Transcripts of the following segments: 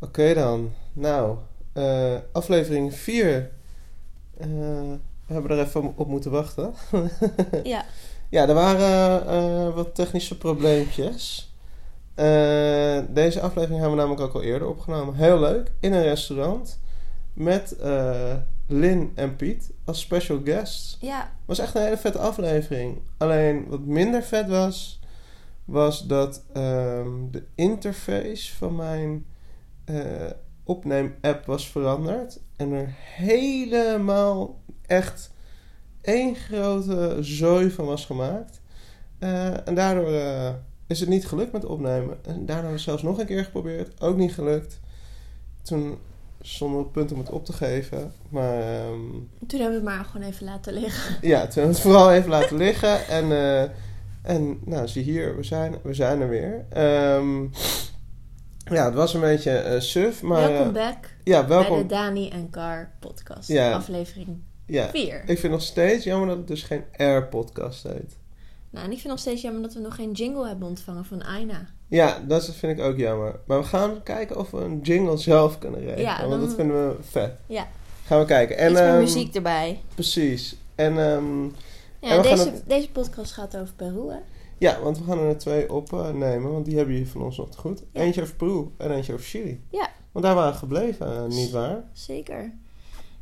Oké dan. Nou, eh, aflevering 4. Eh, we hebben er even op moeten wachten. Ja, ja, er waren eh, wat technische probleempjes. Deze aflevering hebben we namelijk ook al eerder opgenomen. Heel leuk. In een restaurant. Met Lin en Piet als special guests. ja, was echt een hele vette aflevering. Alleen wat minder vet was, was dat ehm, de interface van mijn opneem-app was veranderd. En er helemaal echt één grote zooi van was gemaakt. Eh, en daardoor eh, is het niet gelukt met opnemen. En daardoor hebben we zelfs nog een keer geprobeerd. Ook niet gelukt. Toen stonden we op het punt om het op te geven. Maar ehm, toen hebben we het maar gewoon even laten liggen. ja, toen hebben we het vooral even laten liggen. En, eh, en nou, zie hier, we zijn, we zijn er weer. Ehm, ja, het was een beetje eh suf, maar... welkom eh, back ja, bij welkom. de Dani en Car podcast. Ja. Aflevering Ja, 4. ik vind nog steeds jammer dat het dus geen Air-podcast heet. Nou, en ik vind nog steeds jammer dat we nog geen jingle hebben ontvangen van Aina. Ja, dat vind ik ook jammer. Maar we gaan kijken of we een jingle zelf kunnen regelen. Ja, want dan- dat vinden we vet. Ja. Gaan we kijken. En, Iets meer ehm, muziek erbij. Precies. En ehm, Ja, en we gaan deze, het- deze podcast gaat over Peru, hè? Ja, want we gaan er twee opnemen, want die hebben jullie van ons nog te goed. Ja. Eentje over Peru en eentje over Chili. Ja. Want daar waren we gebleven, eh, niet waar? Zeker.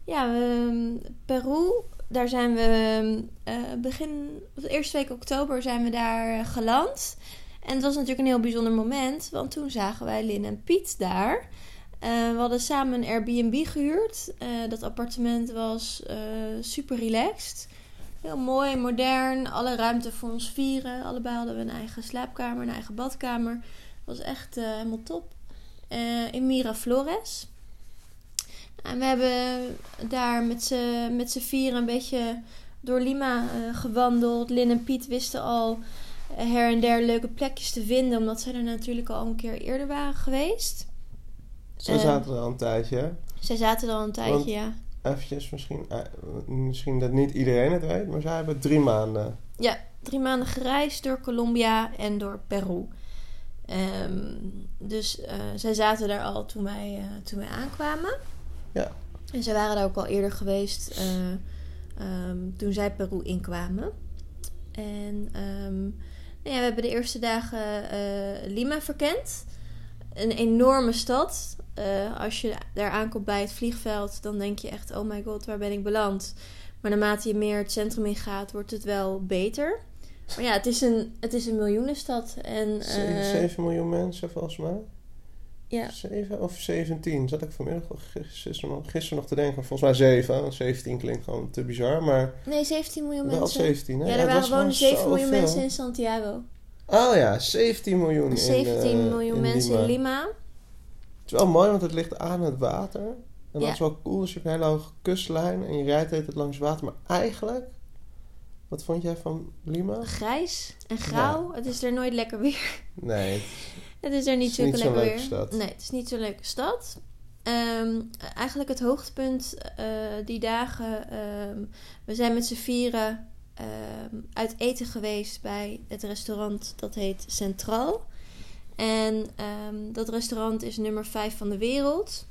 Ja, we, Peru, daar zijn we eh, begin, of de eerste week oktober zijn we daar eh, geland. En het was natuurlijk een heel bijzonder moment, want toen zagen wij Lin en Piet daar. We hadden samen een Airbnb gehuurd. Eh, dat appartement was super relaxed. Heel mooi, modern, alle ruimte voor ons vieren. Allebei hadden we een eigen slaapkamer, een eigen badkamer. was echt eh, helemaal top. Eh, in Miraflores. En we hebben daar met z'n met z'n vieren een beetje door Lima eh, gewandeld. Lin en Piet wisten al her en der leuke plekjes te vinden, omdat zij er natuurlijk al een keer eerder waren geweest. Eh. zaten we al een tijdje. hè? Zij zaten er al een tijdje, Want- ja. Eventjes, misschien, eh, misschien dat niet iedereen het weet, maar zij hebben drie maanden. Ja, drie maanden gereisd door Colombia en door Peru. Ehm, dus eh, zij zaten daar al toen wij, eh, toen wij aankwamen. Ja. En zij waren daar ook al eerder geweest eh, ehm, toen zij Peru inkwamen. En ehm, nou ja, we hebben de eerste dagen Lima verkend. Een enorme stad. Eh, als je daar aankomt bij het vliegveld, dan denk je echt: oh my god, waar ben ik beland? Maar naarmate je meer het centrum in gaat, wordt het wel beter. Maar ja, het is een, het is een miljoenenstad. En, Ze- eh, 7 miljoen mensen volgens mij. ja, 7 of 17? Zat ik vanmiddag gisteren nog, gisteren nog te denken. Volgens mij 7. want 17 klinkt gewoon te bizar, maar nee, 17 miljoen wel mensen. 17. Hè? Ja, er het waren gewoon 7 miljoen mensen in Santiago. Oh ja, 17 miljoen. in, 17 eh, miljoen in mensen Lima. in Lima. Het is wel mooi, want het ligt aan het water. En dat Ja. is wel cool. Dus je hebt een hele hoge kustlijn en je rijdt het langs water. Maar eigenlijk, wat vond jij van Lima? Grijs en grauw. Het is er nooit lekker weer. Nee, het- Het is er niet zo'n lekker leuke weer. stad. Nee, het is niet zo'n leuke stad. Ehm, eigenlijk het hoogtepunt eh, die dagen. ehm, we zijn met z'n vieren ehm, uit eten geweest bij het restaurant dat heet Centraal. En ehm, dat restaurant is nummer 5 van de wereld.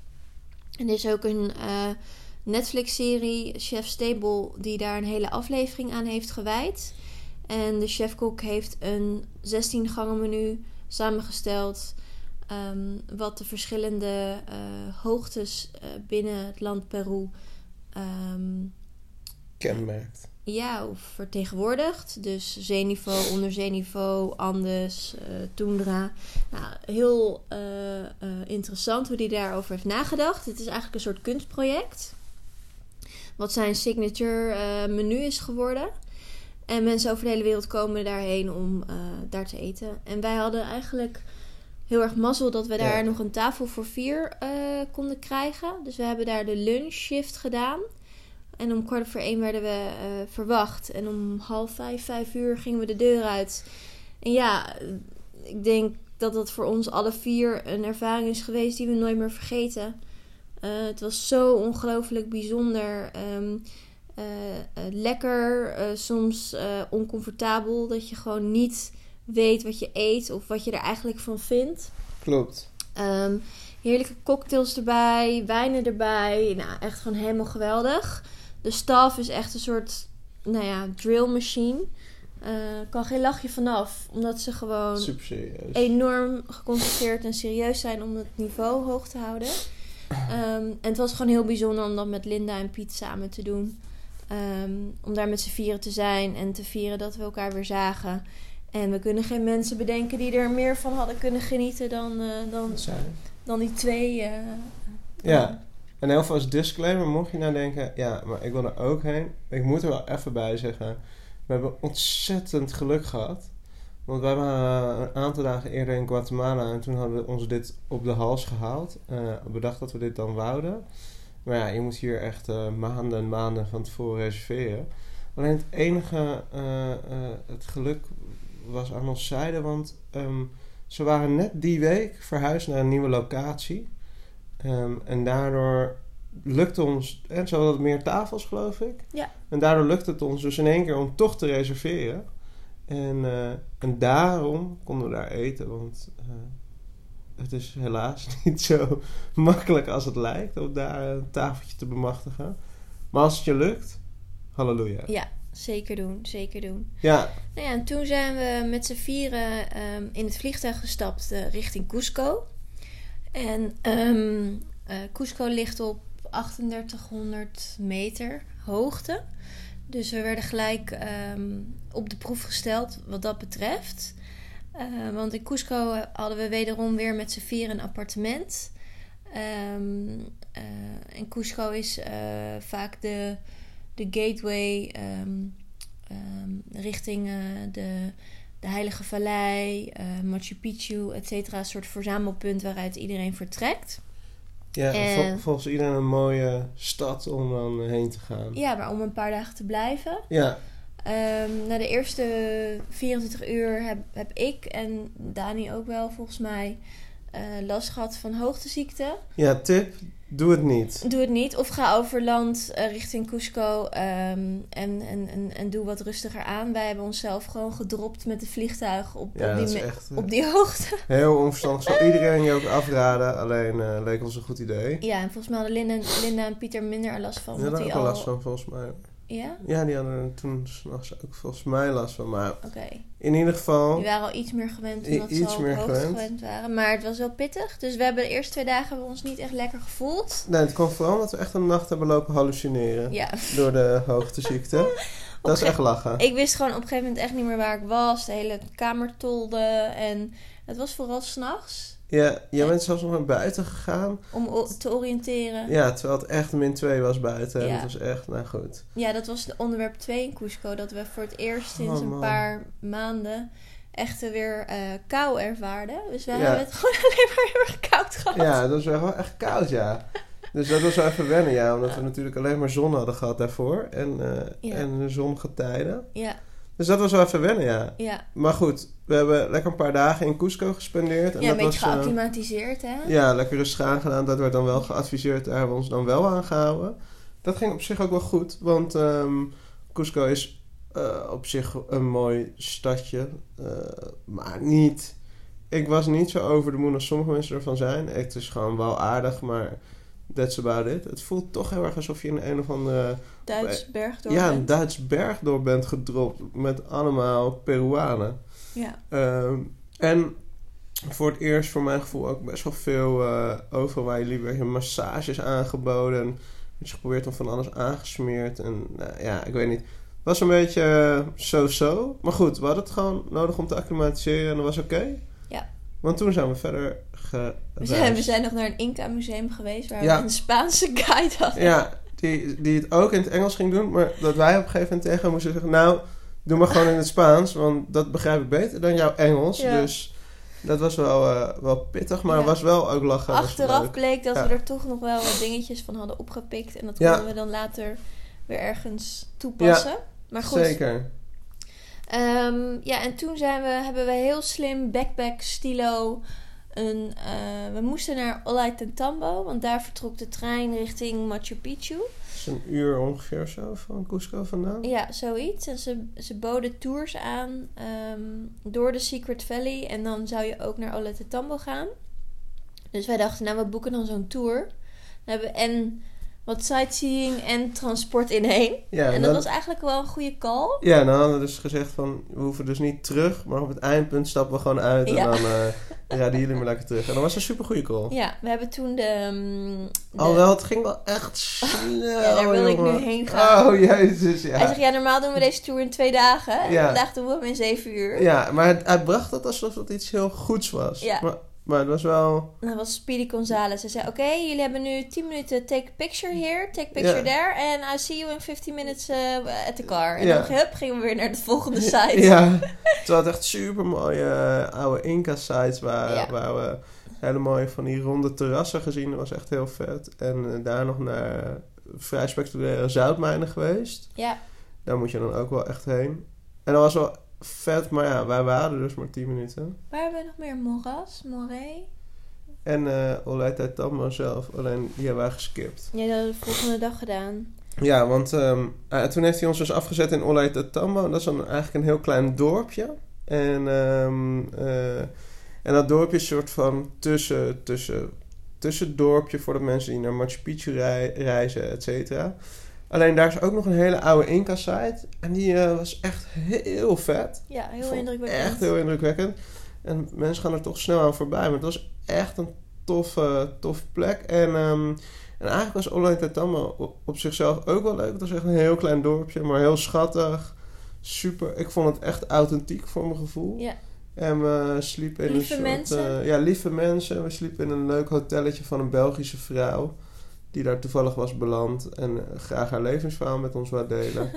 En er is ook een eh, Netflix-serie, Chef Stable, die daar een hele aflevering aan heeft gewijd. En de chefkok heeft een 16 gangen menu samengesteld. ehm, wat de verschillende eh, hoogtes eh, binnen het land Peru ehm, kenmerkt. Ja, vertegenwoordigd. Dus zeeniveau, onderzeeniveau, Andes, eh Tundra. Nou, heel eh, eh, interessant hoe hij daarover heeft nagedacht. Het is eigenlijk een soort kunstproject. Wat zijn signature menu is geworden. En mensen over de hele wereld komen daarheen om daar te eten. En wij hadden eigenlijk heel erg mazzel dat we Ja. daar nog een tafel voor vier konden krijgen. Dus we hebben daar de lunchshift gedaan. En om kwart voor één werden we eh, verwacht. En om half vijf, vijf uur gingen we de deur uit. En ja, ik denk dat dat voor ons alle vier een ervaring is geweest die we nooit meer vergeten. Eh, het was zo ongelooflijk bijzonder. ehm, eh, lekker, soms oncomfortabel. Dat je gewoon niet weet wat je eet of wat je er eigenlijk van vindt. Klopt. Ehm, Heerlijke cocktails erbij, wijnen erbij. Nou, echt gewoon helemaal geweldig. De staf is echt een soort, nou ja, drill machine. Eh kan geen lachje vanaf, omdat ze gewoon enorm geconcentreerd en serieus zijn om het niveau hoog te houden. Ehm, en het was gewoon heel bijzonder om dat met Linda en Piet samen te doen. Ehm, om daar met z'n vieren te zijn en te vieren dat we elkaar weer zagen. En we kunnen geen mensen bedenken die er meer van hadden kunnen genieten dan, eh, dan, dan die twee. eh, Ja. En heel veel als disclaimer, mocht je nou denken, ja, maar ik wil er ook heen. Ik moet er wel even bij zeggen. We hebben ontzettend geluk gehad. Want wij waren een aantal dagen eerder in Guatemala en toen hadden we ons dit op de hals gehaald. Eh bedacht dat we dit dan wouden. Maar ja, je moet hier echt eh, maanden en maanden van tevoren reserveren. Alleen het enige, eh, het geluk was aan ons zijde, want ehm, ze waren net die week verhuisd naar een nieuwe locatie. Ehm, en daardoor lukte ons, en zo hadden meer tafels geloof ik. Ja. En daardoor lukte het ons dus in één keer om toch te reserveren. En, eh, en daarom konden we daar eten, want eh, het is helaas niet zo makkelijk als het lijkt om daar een tafeltje te bemachtigen. Maar als het je lukt, halleluja. ja, zeker doen, zeker doen. Ja, Nou ja, en toen zijn we met z'n vieren ehm, in het vliegtuig gestapt eh, richting Cusco. En ehm, eh, Cusco ligt op 3800 meter hoogte. Dus we werden gelijk ehm, op de proef gesteld wat dat betreft. Eh, want in Cusco hadden we wederom weer met z'n vieren een appartement. Ehm, eh, en Cusco is vaak de, de gateway richting de, de Heilige Vallei, eh, Machu Picchu, et cetera. Een soort verzamelpunt waaruit iedereen vertrekt. ja En- vol- volgens iedereen een mooie stad om dan heen te gaan. Ja, maar om een paar dagen te blijven. Ja, Ehm, na de eerste 24 uur heb, heb ik en Dani ook wel volgens mij eh, last gehad van hoogteziekte. ja tip, doe het niet. Doe het niet. Of ga over land eh, richting Cusco ehm, en, en, en, en doe wat rustiger aan. Wij hebben onszelf gewoon gedropt met de vliegtuig op, Ja, op, die, echt eh, op die hoogte. heel onverstandig. Zal iedereen je ook afraden, alleen eh, leek ons een goed idee. Ja, en volgens mij hadden Linda, en- Linda en Pieter minder er last van. Omdat er ook al... last van, volgens mij. Ja? Ja, die hadden toen s'nachts ook volgens mij last van. Maar Oké. in ieder geval, Die waren al iets meer gewend omdat ze iets al op meer gewend. gewend. waren. Maar het was wel pittig. Dus we hebben de eerste twee dagen hebben we ons niet echt lekker gevoeld. nee, het kwam vooral omdat we echt een nacht hebben lopen hallucineren. Ja. Door de hoogteziekte. Dat is echt lachen. Ik wist gewoon op een gegeven moment echt niet meer waar ik was. De hele kamer tolde. En het was vooral s'nachts. Ja, jij bent zelfs nog naar buiten gegaan. Om te oriënteren. Ja, terwijl het echt min 2 was buiten. En Ja. het was echt, nou goed. Ja, dat was de onderwerp 2 in Cusco. Dat we voor het eerst sinds Oh, een paar maanden echt weer eh, kou ervaarden. Dus we Ja. hebben het gewoon alleen maar heel erg koud gehad. Ja, het was wel echt koud, ja. Dus dat was wel even wennen, ja. Omdat we natuurlijk alleen maar zon hadden gehad daarvoor. En, eh Ja. en zonnige tijden. Ja, Dus dat was wel even wennen, ja. ja. Maar goed, we hebben lekker een paar dagen in Cusco gespendeerd. En ja een dat beetje was, eh, geacclimatiseerd, hè? ja, lekker rustig aangedaan. Dat werd dan wel geadviseerd. Daar hebben we ons dan wel aan gehouden. Dat ging op zich ook wel goed. Want ehm, Cusco is eh, op zich een mooi stadje. eh, maar niet... Ik was niet zo over de moon als sommige mensen ervan zijn. Het is gewoon wel aardig, maar that's about it. Het voelt toch heel erg alsof je in een of andere... Duits bergdorp. ja, een. Duits bergdorp bent gedropt met allemaal Peruanen. Ja. Ehm, en voor het eerst, voor mijn gevoel, ook best wel veel eh overal waar werd je massages aangeboden. En je geprobeerd om van alles aangesmeerd. En nou, ja, ik weet niet. Het was een beetje eh, zo-zo. Maar goed, we hadden het gewoon nodig om te acclimatiseren en dat was oké. Ja. Want toen zijn we verder gereisd. We zijn, we zijn nog naar een Inca-museum geweest waar Ja. we een Spaanse guide hadden. Ja, die, die het ook in het Engels ging doen. Maar dat wij op een gegeven moment tegen hem moesten zeggen... Nou, doe maar gewoon in het Spaans. Want dat begrijp ik beter dan jouw Engels. Ja. Dus dat was wel, eh, wel pittig. Maar Ja. was wel ook lachen. Achteraf bleek dat we er toch nog wel wat dingetjes van hadden opgepikt. En dat konden we dan later weer ergens toepassen. Maar goed. Zeker. Ehm, ja, en toen zijn we, hebben we heel slim backpack stilo. Een, eh, we moesten naar Ollantaytambo, want daar vertrok de trein richting Machu Picchu. Dat is een uur ongeveer zo van Cusco vandaan. Ja, zoiets. En ze, ze boden tours aan ehm, door de Secret Valley. En dan zou je ook naar Ollantaytambo gaan. Dus wij dachten, nou, we boeken dan zo'n tour. Dan hebben we en wat sightseeing en transport in één. Ja, en dat dan- was eigenlijk wel een goede call. Ja, dan hadden we dus gezegd van, we hoeven dus niet terug, maar op het eindpunt stappen we gewoon uit en Ja. dan eh rijden jullie maar lekker terug. En dat was een super goede call. Ja, we hebben toen de... ehm, de- Alhoewel, het ging wel echt snel, Ja, daar wil ik nu heen gaan. Oh, jezus, ja. Hij zegt, ja, normaal doen we deze tour in twee dagen. En Ja. vandaag doen we hem in zeven uur. Ja, maar het- hij bracht het alsof het iets heel goeds was. Ja. Maar, maar het was wel... Dat was Speedy Gonzales. Hij zei, oké, jullie hebben nu 10 minuten take a picture here, take a picture there. En I see you in 15 minutes eh, at the car. En Ja. dan hup, gingen we weer naar de volgende site. Ja, terwijl het echt super mooie oude Inca-sites waren. Ja. Waar we hele mooie van die ronde terrassen gezien. Dat was echt heel vet. En daar nog naar vrij spectaculaire zoutmijnen geweest. Ja, Daar moet je dan ook wel echt heen. En dat was wel vet, maar ja, wij waren dus maar 10 minuten. waar hebben we nog meer? Moras, Moray? En eh Olijt Tambo zelf, alleen die hebben wij geskipt. Ja, dat hebben we de volgende dag gedaan. Ja, want ehm, eh, toen heeft hij ons dus afgezet in Olijt Tambo. Dat is dan eigenlijk een heel klein dorpje. En, ehm, eh, en dat dorpje is een soort van tussen, tussen, tussen dorpje voor de mensen die naar Machu Picchu rei- reizen, et cetera. Alleen daar is ook nog een hele oude Inca-site. En die eh, was echt heel vet. Ja, heel indrukwekkend. Echt heel indrukwekkend. En mensen gaan er toch snel aan voorbij. Maar het was echt een toffe, toffe plek. En, ehm, en eigenlijk was Ollantaytambo op, op zichzelf ook wel leuk. Het was echt een heel klein dorpje, maar heel schattig. Super. Ik vond het echt authentiek voor mijn gevoel. Ja, En we sliepen in Lieve een soort... mensen. eh, ja, lieve mensen. We sliepen in een leuk hotelletje van een Belgische vrouw. Die daar toevallig was beland. En eh, graag haar levensverhaal met ons wou delen.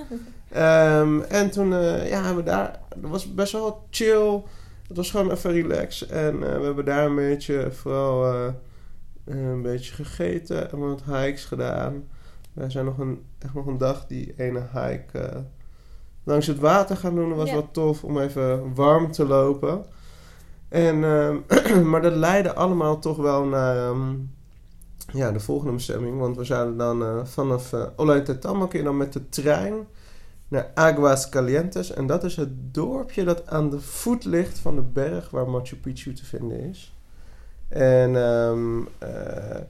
Ehm, en toen eh, ja, hebben we daar... Dat was best wel chill. Het was gewoon even relax. En eh, we hebben daar een beetje... Vooral een beetje gegeten. En wat hikes gedaan. Wij zijn nog een, echt nog een dag die ene hike... langs het water gaan doen. Dat was Ja. wel tof om even warm te lopen. En, ehm, maar dat leidde allemaal toch wel naar ehm, ja, de volgende bestemming. Want we zouden dan eh, vanaf uh, Ollantaytambo kun je dan met de trein naar Aguas Calientes. En dat is het dorpje dat aan de voet ligt van de berg waar Machu Picchu te vinden is. En, ehm, eh,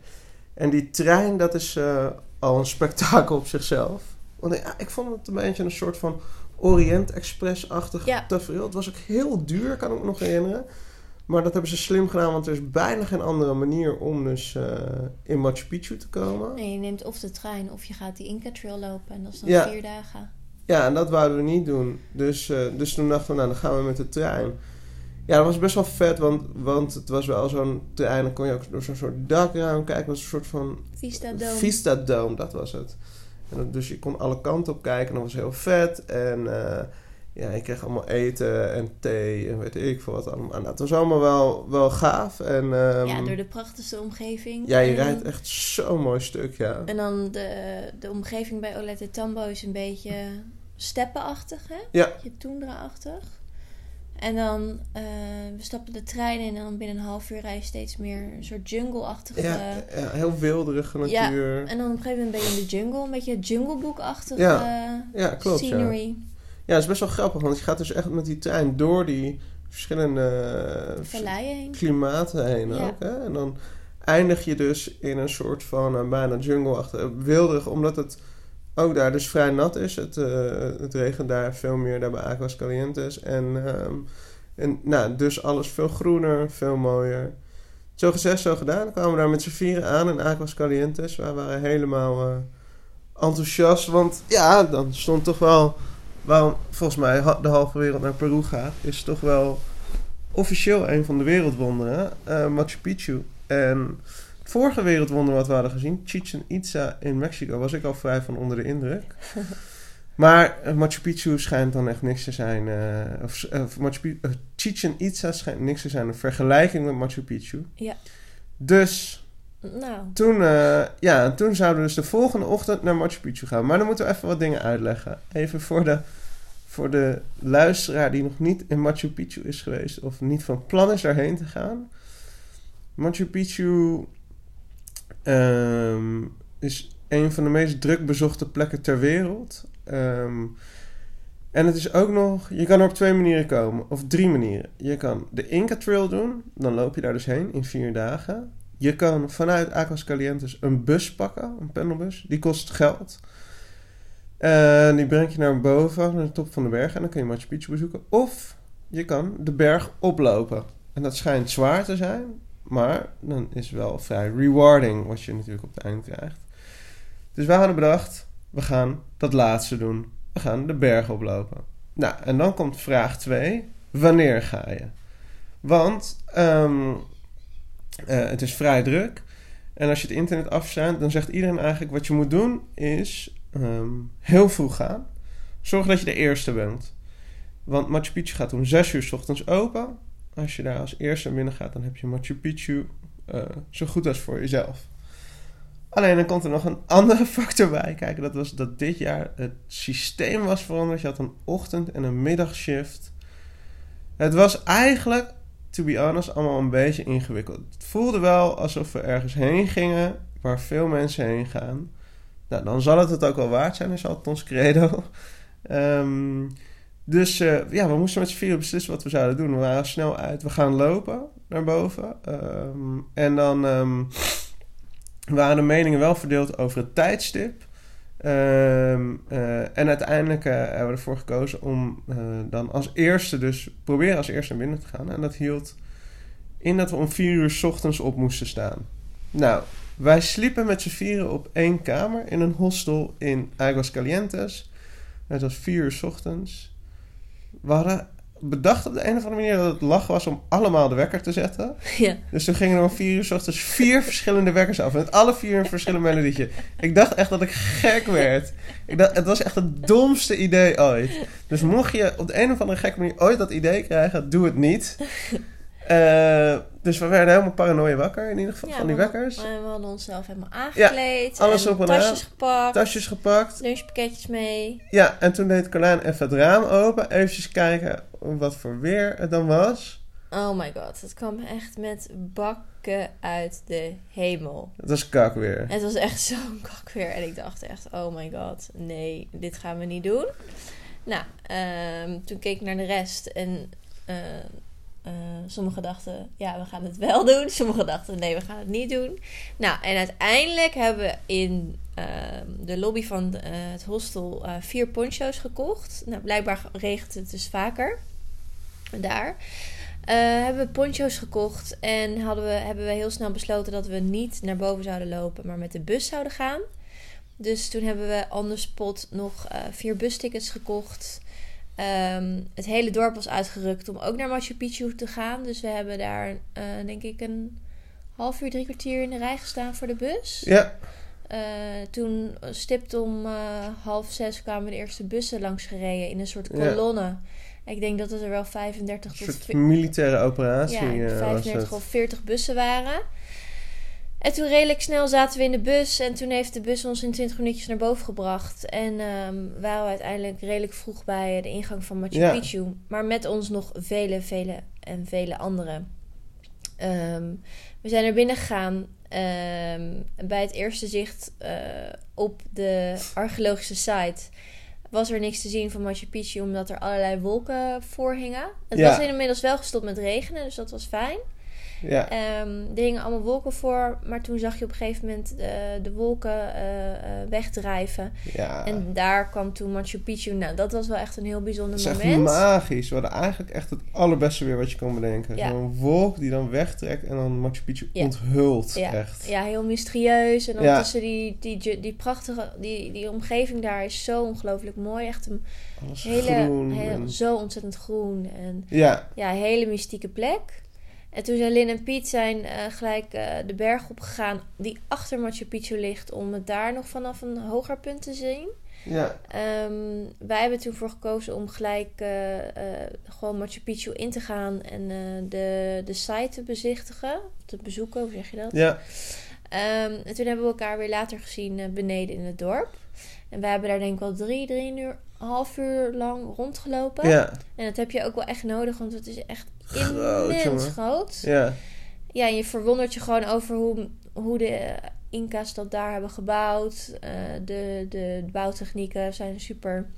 en die trein, dat is eh, al een spektakel op zichzelf. Want ja, ik vond het een beetje een soort van Orient Express-achtig Ja. tafereel. Het was ook heel duur, kan ik me nog herinneren. Maar dat hebben ze slim gedaan, want er is bijna geen andere manier om dus eh, in Machu Picchu te komen. nee, je neemt of de trein of je gaat die Inca Trail lopen. En dat is dan Ja. vier dagen. Ja, en dat wouden we niet doen. Dus, eh, dus toen dachten we, nou, dan gaan we met de trein. Ja, dat was best wel vet, want, want het was wel zo'n trein. Dan kon je ook door zo'n soort dakraam kijken. Dat was een soort van Vista Dome. Vista Dome, dat was het. En dat- dus je kon alle kanten op kijken. En dat was heel vet. En eh, ja, je kreeg allemaal eten en thee en weet ik veel wat allemaal. Nou, het was allemaal wel, wel gaaf. En, ehm, ja, door de prachtigste omgeving. ja, je En- rijdt echt zo'n mooi stuk, ja. En dan de, de omgeving bij Olette Tambo is een beetje steppenachtig, hè? Ja. Je toendra-achtig. En dan, eh, we stappen de trein in en dan binnen een half uur rij je steeds meer een soort jungle-achtige... Ja, ja, heel wilderige Ja, natuur. En dan op een gegeven moment ben je in de jungle, een beetje junglebook-achtige Ja, Ja, klopt, ja. scenery. Ja, dat is best wel grappig, want je gaat dus echt met die trein door die verschillende eh, heen. klimaten heen Ja. ook. Hè? En dan eindig je dus in een soort van eh, bijna jungle-achtig, wilderig, omdat het ook daar dus vrij nat is. Het, eh, het regent daar veel meer, daar bij Aguas Calientes. En, ehm, en nou, dus alles veel groener, veel mooier. Zo gezegd, zo gedaan. Dan kwamen we daar met z'n vieren aan in Aguas Calientes. We waren helemaal eh, enthousiast, want ja, dan stond toch wel... Waarom volgens mij de halve wereld naar Peru gaat, is toch wel officieel een van de wereldwonderen, eh, Machu Picchu. En het vorige wereldwonder wat we hadden gezien, Chichen Itza in Mexico, was ik al vrij van onder de indruk. maar eh, Machu Picchu schijnt dan echt niks te zijn. eh, of, Machu Picchu, Chichen Itza schijnt niks te zijn in vergelijking met Machu Picchu. Ja. Dus Nou, toen, eh, ja, en toen zouden we dus de volgende ochtend naar Machu Picchu gaan. Maar dan moeten we even wat dingen uitleggen. Even voor de, voor de luisteraar die nog niet in Machu Picchu is geweest... of niet van plan is daarheen te gaan. Machu Picchu ehm, is een van de meest druk bezochte plekken ter wereld. Ehm, en het is ook nog... Je kan er op twee manieren komen. Of drie manieren. Je kan de Inca Trail doen. Dan loop je daar dus heen in vier dagen. Je kan vanuit Aquas Calientes een bus pakken, een pendelbus. Die kost geld. En die brengt je naar boven, naar de top van de berg. En dan kun je Machu Picchu bezoeken. Of je kan de berg oplopen. En dat schijnt zwaar te zijn. Maar dan is wel vrij rewarding wat je natuurlijk op het eind krijgt. Dus wij hadden bedacht, we gaan dat laatste doen. We gaan de berg oplopen. Nou, en dan komt vraag 2. Wanneer ga je? Want ehm, eh, het is vrij druk. En als je het internet afstaat, dan zegt iedereen eigenlijk... wat je moet doen is ehm, heel vroeg gaan. Zorg dat je de eerste bent. Want Machu Picchu gaat om 6 uur s ochtends open. Als je daar als eerste binnen gaat, dan heb je Machu Picchu uh, zo goed als voor jezelf. Alleen dan komt er nog een andere factor bij kijken. Dat was dat dit jaar het systeem was veranderd. Je had een ochtend- en een middagshift. Het was eigenlijk, to be honest, allemaal een beetje ingewikkeld. Het voelde wel alsof we ergens heen gingen waar veel mensen heen gaan. Nou, dan zal het het ook wel waard zijn, is altijd ons credo. Um, dus uh, ja, we moesten met z'n vieren beslissen wat we zouden doen. We waren snel uit. We gaan lopen naar boven. Um, en dan um, waren de meningen wel verdeeld over het tijdstip. Um, uh, en uiteindelijk uh, hebben we ervoor gekozen om dan als eerste, dus proberen als eerste naar binnen te gaan. En dat hield in dat we om vier uur s ochtends op moesten staan. Nou, wij sliepen met z'n vieren op één kamer in een hostel in Aguas Calientes. Het was vier uur s ochtends we hadden bedacht op de een of andere manier dat het lach was om allemaal de wekker te zetten. Ja. Dus toen gingen er om vier uur s ochtends vier verschillende wekkers af. En alle vier een verschillend melodietje. Ik dacht echt dat ik gek werd. Ik dacht, het was echt het domste idee ooit. Dus mocht je op de een of andere gekke manier ooit dat idee krijgen, doe het niet. Uh, dus we werden helemaal paranoia wakker in ieder geval ja, van die wekkers. We, we hadden onszelf helemaal aangekleed. Ja, alles en op en tasjes aan. gepakt. Tasjes gepakt. Lunchpakketjes mee. Ja, en toen deed Carlijn even het raam open. Eventjes kijken wat voor weer het dan was. Oh my god, het kwam echt met bakken uit de hemel. Het was kakweer. Het was echt zo'n kakweer. En ik dacht echt, oh my god, nee, dit gaan we niet doen. Nou, um, toen keek ik naar de rest en... Uh, sommigen dachten, ja, we gaan het wel doen. Sommigen dachten, nee, we gaan het niet doen. Nou, en uiteindelijk hebben we in uh, de lobby van uh, het hostel vier poncho's gekocht. Nou, blijkbaar regent het dus vaker daar. hebben we poncho's gekocht en hadden we, hebben we heel snel besloten dat we niet naar boven zouden lopen, maar met de bus zouden gaan. Dus toen hebben we on the nog vier bustickets gekocht. Um, het hele dorp was uitgerukt om ook naar Machu Picchu te gaan. Dus we hebben daar, uh, denk ik, een half uur, drie kwartier in de rij gestaan voor de bus. Ja. Uh, toen stipt om uh, half zes kwamen de eerste bussen langs gereden in een soort kolonne. Ja. Ik denk dat het er wel 35 Een tot... soort militaire operatie ja, was 35 of 40 bussen waren. En toen redelijk snel zaten we in de bus. En toen heeft de bus ons in 20 minuutjes naar boven gebracht. En um, waren we uiteindelijk redelijk vroeg bij de ingang van Machu Ja. Picchu. Maar met ons nog vele, vele en vele anderen. Ehm, we zijn er binnen gegaan. ehm, bij het eerste zicht eh, op de archeologische site was er niks te zien van Machu Picchu, omdat er allerlei wolken voor hingen. Het Ja. was inmiddels wel gestopt met regenen, dus dat was fijn. Ja. Ehm, er hingen allemaal wolken voor, maar toen zag je op een gegeven moment eh, de wolken eh, eh, wegdrijven. ja. En daar kwam toen Machu Picchu. Nou, dat was wel echt een heel bijzonder Het is echt moment. magisch. We hadden eigenlijk echt het allerbeste weer wat je kan bedenken. Ja. Zo'n wolk die dan wegtrekt en dan Machu Picchu Ja. onthult. Ja. Echt. Ja, heel mysterieus. En dan tussen die, die, die, prachtige... Die, die omgeving daar is zo ongelooflijk mooi. Echt een Alles hele... groen. heel- en- Zo ontzettend groen. En Ja, ja, hele mystieke plek. En toen zijn Lin en Piet zijn eh, gelijk eh, de berg opgegaan die achter Machu Picchu ligt... om het daar nog vanaf een hoger punt te zien. ja. Ehm, wij hebben toen voor gekozen om gelijk eh, gewoon Machu Picchu in te gaan en de, de site te bezichtigen, te bezoeken, hoe zeg je dat? Ja, Ehm, en toen hebben we elkaar weer later gezien eh, beneden in het dorp. En we hebben daar denk ik wel drie, drie uur, half uur lang rondgelopen. ja, En dat heb je ook wel echt nodig, want het is echt Groot, immens jongen. groot. ja. Ja, en je verwondert je gewoon over hoe, hoe de Inca's dat daar hebben gebouwd. Eh, de, de bouwtechnieken zijn super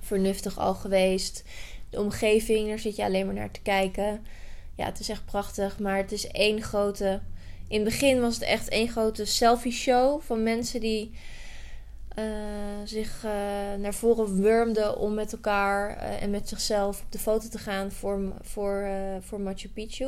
vernuftig al geweest. De omgeving, daar zit je alleen maar naar te kijken. Ja, het is echt prachtig, maar het is één grote In het begin was het echt één grote selfie-show van mensen die eh, zich eh, naar voren wurmden om met elkaar eh, en met zichzelf op de foto te gaan voor, voor, voor Machu Picchu.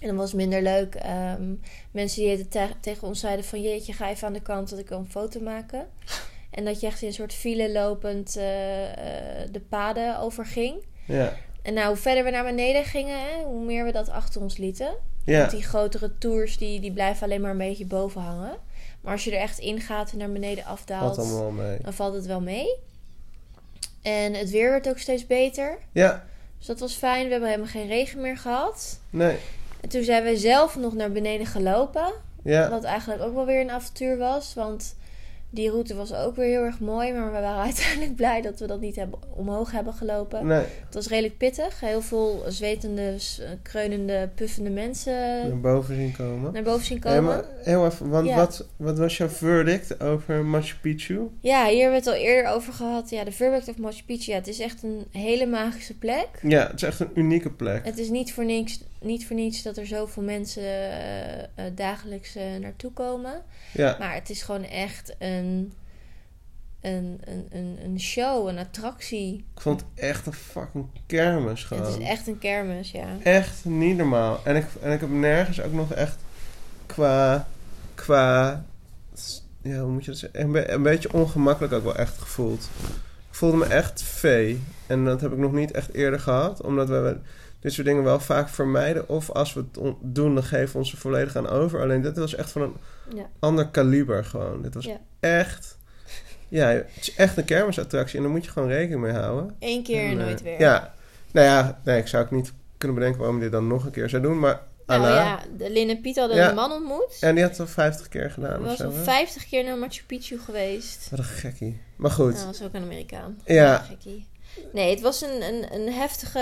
En dat was minder leuk. Ehm, mensen die te- tegen ons zeiden van jeetje, ga even aan de kant dat ik wil een foto maken. En dat je echt in een soort file lopend de paden overging. Ja. En nou, hoe verder we naar beneden gingen, hè, hoe meer we dat achter ons lieten. Ja. Want die grotere tours, die, die blijven alleen maar een beetje boven hangen. Maar als je er echt in gaat en naar beneden afdaalt, dan valt het wel mee. En het weer werd ook steeds beter. Ja. Dus dat was fijn. We hebben helemaal geen regen meer gehad. Nee. En toen zijn we zelf nog naar beneden gelopen. Ja. Wat eigenlijk ook wel weer een avontuur was. Want die route was ook weer heel erg mooi. Maar we waren uiteindelijk blij dat we dat niet hebben, omhoog hebben gelopen. Nee. Het was redelijk pittig. Heel veel zwetende, kreunende, puffende mensen Naar boven zien komen. naar boven zien komen. heel even, want Ja. wat, wat was jouw verdict over Machu Picchu? Ja, hier hebben we het al eerder over gehad. Ja, de Verbeek of Machu Picchu. Ja, het is echt een hele magische plek. Ja, het is echt een unieke plek. Het is niet voor niks, niet voor niets dat er zoveel mensen eh, eh, dagelijks eh, naartoe komen. Ja. Maar het is gewoon echt een, een, een, een, een show, een attractie. Ik vond het echt een fucking kermis gewoon. Het is echt een kermis, ja. Echt niet normaal. En ik, en ik heb nergens ook nog echt qua... Qua... Ja, hoe moet je dat zeggen? Een, be- een beetje ongemakkelijk ook wel echt gevoeld. Ik voelde me echt En dat heb ik nog niet echt eerder gehad. Omdat we dit soort dingen wel vaak vermijden. Of als we het doen, dan geven we ons er volledig aan over. Alleen dit was echt van een Ja. ander kaliber gewoon. Dit was Ja. echt... Ja, het is echt een kermisattractie. En daar moet je gewoon rekening mee houden. Eén keer en En, eh, nooit weer. Ja, nou ja, nee, ik zou ook niet kunnen bedenken waarom ik dit dan nog een keer zou doen. Maar Nou ja, de Lin en Piet hadden Ja. een man ontmoet. En die had het al 50 keer Hij gedaan of was zo. al hè? 50 keer naar Machu Picchu geweest. Wat een gekkie. Maar goed. Nou, dat is ook een Amerikaan. Ja. Gekkie. Nee, het was een, een, een heftige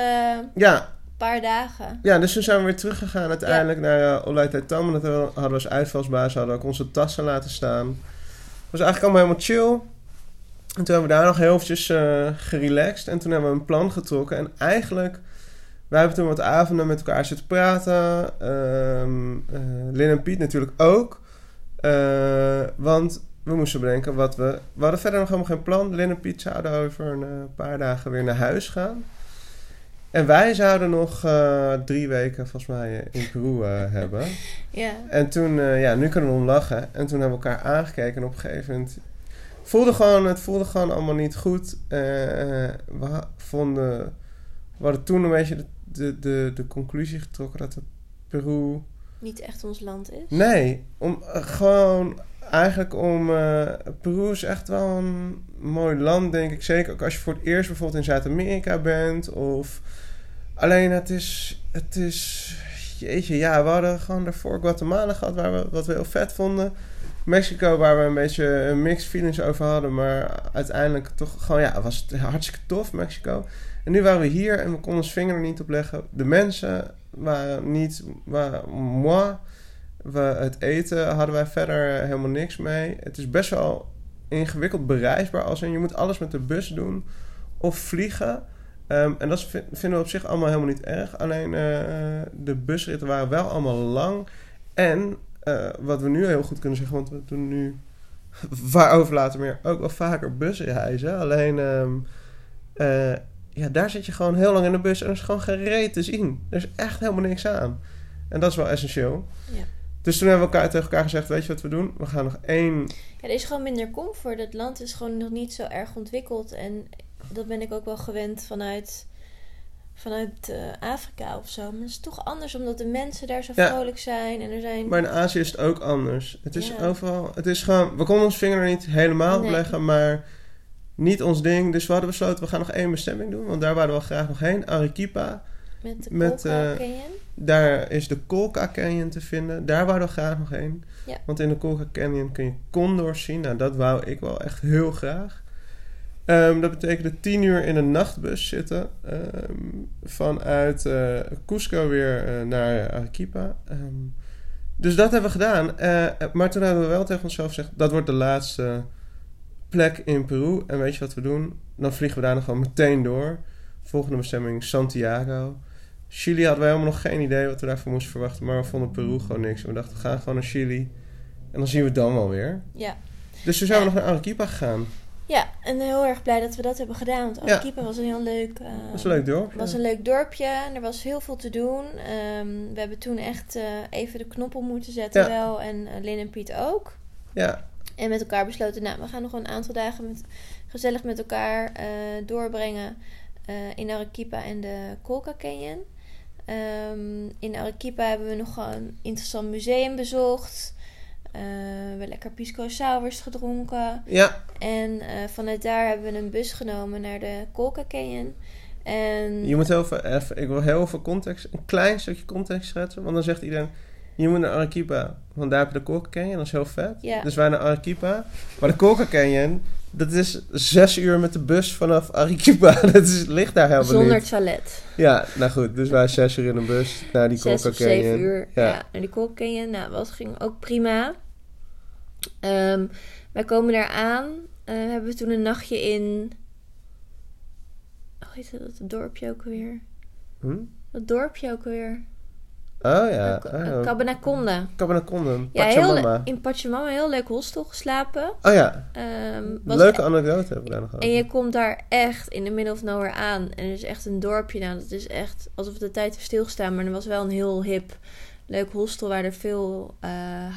Ja, paar dagen. ja, dus toen zijn we weer teruggegaan uiteindelijk naar uh. En dat hadden we als uitvalsbaas. Hadden we ook onze tassen laten staan. Het was eigenlijk allemaal helemaal chill. En toen hebben we daar nog heel eventjes eh gerelaxed. En toen hebben we een plan getrokken. En eigenlijk... Wij hebben toen wat avonden met elkaar zitten praten. Ehm eh, Lin en Piet natuurlijk ook. Eh, want we moesten bedenken wat we... We hadden verder nog helemaal geen plan. Lin en Piet zouden over een eh, paar dagen weer naar huis gaan. En wij zouden nog drie weken volgens mij in Peru hebben. Ja. En toen, ja, nu kunnen we om lachen. En toen hebben we elkaar aangekeken. En op een gegeven moment voelde gewoon, het voelde gewoon allemaal niet goed. We vonden, we hadden toen een beetje de, de, de, de conclusie getrokken dat Peru. Niet echt ons land is. Nee, om eh, gewoon eigenlijk om. eh, Peru is echt wel een mooi land, denk ik. Zeker ook als je voor het eerst bijvoorbeeld in Zuid-Amerika bent. Of alleen het is. Het is. Jeetje, ja, we hadden gewoon daarvoor Guatemala gehad, waar we, wat we heel vet vonden. Mexico, waar we een beetje mixed feelings over hadden. Maar uiteindelijk toch gewoon, ja, was het hartstikke tof, Mexico. En nu waren we hier en we konden ons vinger er niet op leggen. De mensen waren niet, waren moi. We, het eten hadden wij verder helemaal niks mee. Het is best wel ingewikkeld bereisbaar. Als in je moet alles met de bus doen of vliegen. Ehm, en dat vind- vinden we op zich allemaal helemaal niet erg. Alleen eh, de busritten waren wel allemaal lang. En eh, wat we nu heel goed kunnen zeggen, want we doen nu waarover later meer ook wel vaker busreizen. Alleen ehm, eh, ja, daar zit je gewoon heel lang in de bus en er is gewoon geen reet te zien. Er is echt helemaal niks aan. En dat is wel essentieel. Ja. Dus toen hebben we elkaar tegen elkaar gezegd: Weet je wat we doen? We gaan nog één. Ja, er is gewoon minder comfort. Het land is gewoon nog niet zo erg ontwikkeld. En dat ben ik ook wel gewend vanuit, vanuit eh, Afrika of zo. Maar het is toch anders omdat de mensen daar zo Ja. vrolijk zijn. En er zijn... Maar in Azië is het ook anders. Het is Ja. overal. Het is gewoon. We konden ons vinger er niet helemaal op Nee. leggen, maar niet ons ding. Dus we hadden besloten: we gaan nog één bestemming doen. Want daar wouden we graag nog heen. Arequipa. met de met, Colca eh, Canyon. Daar is de Colca Canyon te vinden. Daar wouden we graag nog heen. Ja. Want in de Colca Canyon kun je condors zien. Nou, dat wou ik wel echt heel graag. Ehm, dat betekende tien uur in een nachtbus zitten. ehm, vanuit eh, Cusco weer eh, naar Arequipa. Ehm, dus dat hebben we gedaan. Maar toen hebben we wel tegen onszelf gezegd... dat wordt de laatste plek in Peru. En weet je wat we doen? Dan vliegen we daar nog gewoon meteen door. Volgende bestemming Santiago. Chili hadden we helemaal nog geen idee wat we daarvoor moesten verwachten. Maar we vonden Peru gewoon niks. En we dachten, we gaan gewoon naar Chili. En dan zien we het dan wel weer. Ja. Dus toen zijn we nog naar Arequipa gegaan. Ja, en heel erg blij dat we dat hebben gedaan. Want Ja. Arequipa was een heel leuk... Dat was een leuk dorp. was een leuk dorpje en er was heel veel te doen. Ehm, we hebben toen echt eh, even de knop op moeten zetten Ja. wel. En eh, Lin en Piet ook. Ja, En met elkaar besloten, nou, we gaan nog een aantal dagen met, gezellig met elkaar eh, doorbrengen eh, in Arequipa en de Colca Canyon. Ehm, in Arequipa hebben we nog een interessant museum bezocht. Eh, we hebben lekker pisco sours gedronken. ja, En vanuit daar hebben we een bus genomen naar de Colca Canyon. En je moet heel veel, even, ik wil heel veel context, een klein stukje context schetsen. Want dan zegt iedereen, je moet naar Arequipa. Want daar heb je de Colca Canyon, dat is heel vet. Ja. Dus wij naar Arequipa. Maar de Colca Canyon, dat is zes uur met de bus vanaf Arequipa. Dat is, ligt daar helemaal zonder niet. toilet. Ja, nou goed. Dus wij zes uur in een bus naar die Zes Colca of zeven Canyon. uur. Ja. Ja. naar die Colca Canyon. Nou, dat ging ook prima. Ehm, wij komen daar aan. Eh, hebben we toen een nachtje in... Hoe heet dat, dat dorpje ook weer? Hm? Dat dorpje ook weer? Oh ja. Oh, uh, ja. Heel, Pachamama. in Pachamama. Heel leuk hostel geslapen. Oh ja. Ehm, Leuke anekdote hebben we daar nog over. En je komt daar echt in de middle of nowhere aan. En het is echt een dorpje. Nou, dat is echt alsof de tijd heeft stilgestaan. Maar er was wel een heel hip, leuk hostel waar er veel eh,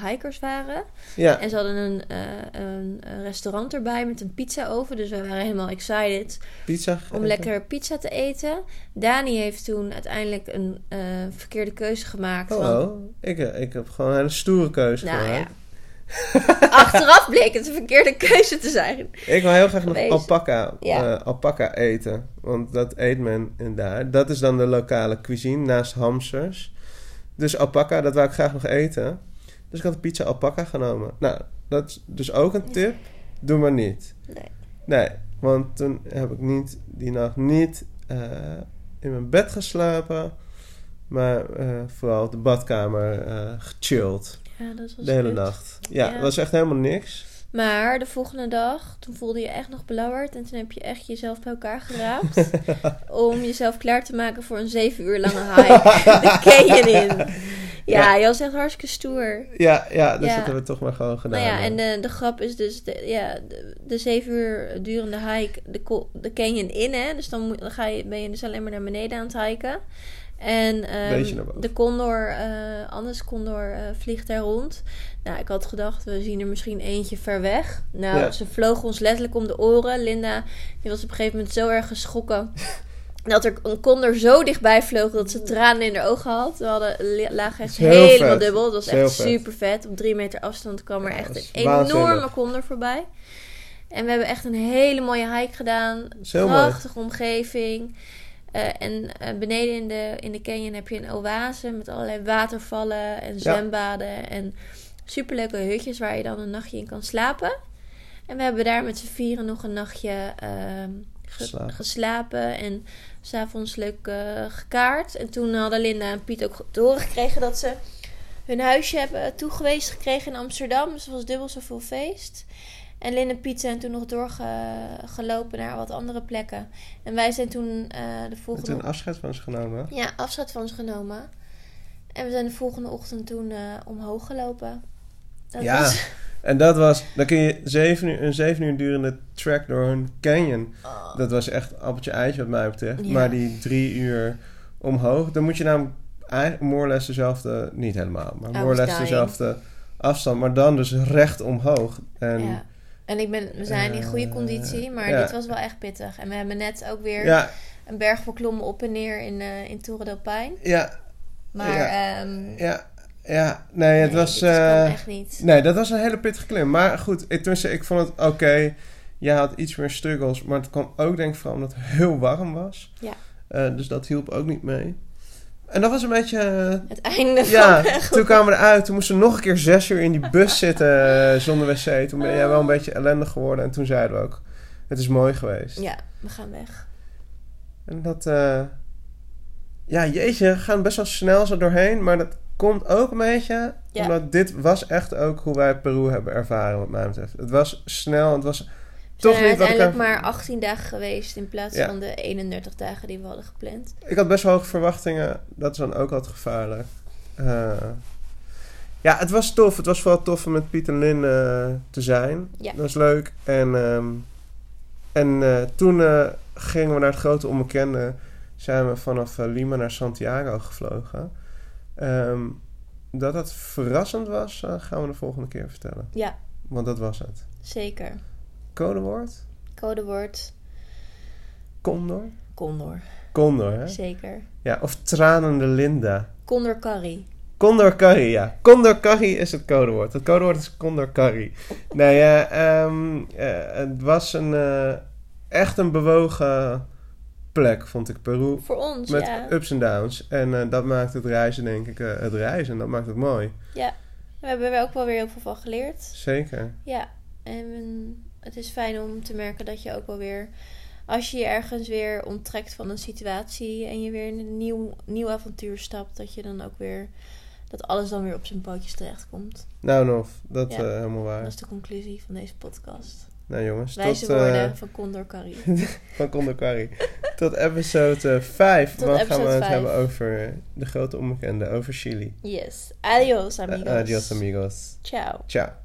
hikers waren. Ja. En ze hadden een, eh, een, restaurant erbij met een pizza oven. Dus we waren helemaal excited Pizza om lekker pizza te eten. Dani heeft toen uiteindelijk een eh, verkeerde keuze gemaakt. Oh, oh. Ik, ik heb gewoon een hele stoere keuze nou gemaakt. ja. Achteraf bleek het een verkeerde keuze te zijn. Ik wil heel graag nog alpaca, Ja. alpaca eten. Want dat eet men in daar. Dat is dan de lokale cuisine naast hamsters. Dus alpaca, dat wou ik graag nog eten. Dus ik had een pizza alpaca genomen. Nou, dat is dus ook een tip. Doe maar niet. Nee. Nee, want toen heb ik niet, die nacht niet eh, in mijn bed geslapen. Maar eh, vooral op de badkamer eh, gechilled. Ja, dat was De hele nacht. Ja, Ja. dat was echt helemaal niks. Maar de volgende dag, toen voelde je echt nog belauwerd. En toen heb je echt jezelf bij elkaar geraapt. om jezelf klaar te maken voor een zeven uur lange hike. de canyon in. Ja, Ja. je was echt hartstikke stoer. Ja, ja dus Ja. dat hebben we toch maar gewoon gedaan. Nou ja, en de, de grap is dus, de, ja, de, de zeven uur durende hike, de, de canyon in, hè. Dus dan, moet, dan ga je, ben je dus alleen maar naar beneden aan het hiken. En ehm, boven. de condor, eh Annes condor, eh, vliegt daar rond. Nou, ik had gedacht, we zien er misschien eentje ver weg. Nou, Ja. ze vlogen ons letterlijk om de oren. Linda, die was op een gegeven moment zo erg geschrokken... Dat er een condor zo dichtbij vloog dat ze tranen in haar ogen had. We hadden, lagen echt helemaal vet. dubbel. Dat was echt vet. super vet. Op drie meter afstand kwam er echt een enorme condor voorbij. En we hebben echt een hele mooie hike gedaan. mooi. Prachtige omgeving. Eh, en eh, beneden in de, in de canyon heb je een oase met allerlei watervallen en zwembaden. En superleuke hutjes waar je dan een nachtje in kan slapen. En we hebben daar met z'n vieren nog een nachtje ehm, ge- Geslapen. En s'avonds leuk eh, gekaart. En toen hadden Linda en Piet ook te horen gekregen dat ze hun huisje hebben toegewezen gekregen in Amsterdam. Dus het was dubbel zoveel feest. En Lin en Piet zijn toen nog doorgelopen naar wat andere plekken. En wij zijn toen eh, de volgende... een afscheid van ze genomen. Ja, afscheid van ons genomen. En we zijn de volgende ochtend toen eh, omhoog gelopen. Dat Ja. was- En dat was, dan kun je zeven uur, een zeven uur durende trek door een canyon. Oh. Dat was echt appeltje eitje wat mij betreft. Ja. Maar die drie uur omhoog, dan moet je namelijk or less dezelfde, niet helemaal, maar less dying. dezelfde afstand. Maar dan dus recht omhoog. En ja. En ik ben, we zijn in goede Eh, conditie, maar ja. dit was wel echt pittig. En we hebben net ook weer ja, een berg beklommen op en neer in, eh in del Paine. ja, Maar Ja. ehm, ja, ja. Nee, het nee, was... eh, echt niet. Nee, dat was een hele pittige klim. Maar goed, ik, tenminste, ik vond het oké. Jij had iets meer struggles. Maar het kwam ook denk ik vooral omdat het heel warm was. Ja. Dus dat hielp ook niet mee. En dat was een beetje... eh, Het einde ja, van toen kwamen we eruit. Toen moesten we nog een keer zes uur in die bus zitten eh, zonder wc. Toen ben jij wel een beetje ellendig geworden. En toen zeiden we ook, het is mooi geweest. Ja, we gaan weg. En dat... eh, ja, jeetje, we gaan best wel snel zo doorheen. Maar dat komt ook een beetje... Ja. Omdat dit was echt ook hoe wij Peru hebben ervaren, wat mij betreft. Het was snel, het was toch zijn er niet ik... uiteindelijk maar 18 dagen geweest in plaats Ja. van de 31 dagen die we hadden gepland. Ik had best wel hoge verwachtingen. Dat is dan ook wat gevaarlijk. Eh, ja, het was tof. Het was vooral tof om met Piet en Lin eh, te zijn. Ja. Dat was leuk. En, ehm, en eh, toen eh, gingen we naar het grote onbekende. Zijn we vanaf eh, Lima naar Santiago gevlogen. Ehm, dat dat verrassend was, eh, gaan we de volgende keer vertellen. Ja, Want dat was het. zeker. Codewoord? Codewoord Condor? Condor. Condor, hè? Zeker. Ja, of tranende Linda. Condor curry. Condor curry, ja. Condor curry is het codewoord. Het codewoord is Condor curry. Nee, eh, het was een, eh, echt een bewogen plek, vond ik Peru. Voor ons, Met ja. ups en downs. En dat maakt het reizen, denk ik, het reizen. Dat maakt het mooi. Ja. We hebben er ook wel weer heel veel van geleerd. Zeker. Ja. En het is fijn om te merken dat je ook wel weer... Als je je ergens weer onttrekt van een situatie... en je weer in een nieuw, nieuw avontuur stapt... dat je dan ook weer... dat alles dan weer op zijn pootjes terechtkomt. Nou, Nof, dat Ja. eh helemaal waar. Dat is de conclusie van deze podcast. Nou jongens, Wijze tot, eh, woorden van Condor Curry. van Condor curry. tot episode 5. Tot Dan gaan we het vijf. hebben over de grote onbekende, over Chili. Yes. Adios, amigos. Eh, adios amigos. Ciao. Ciao.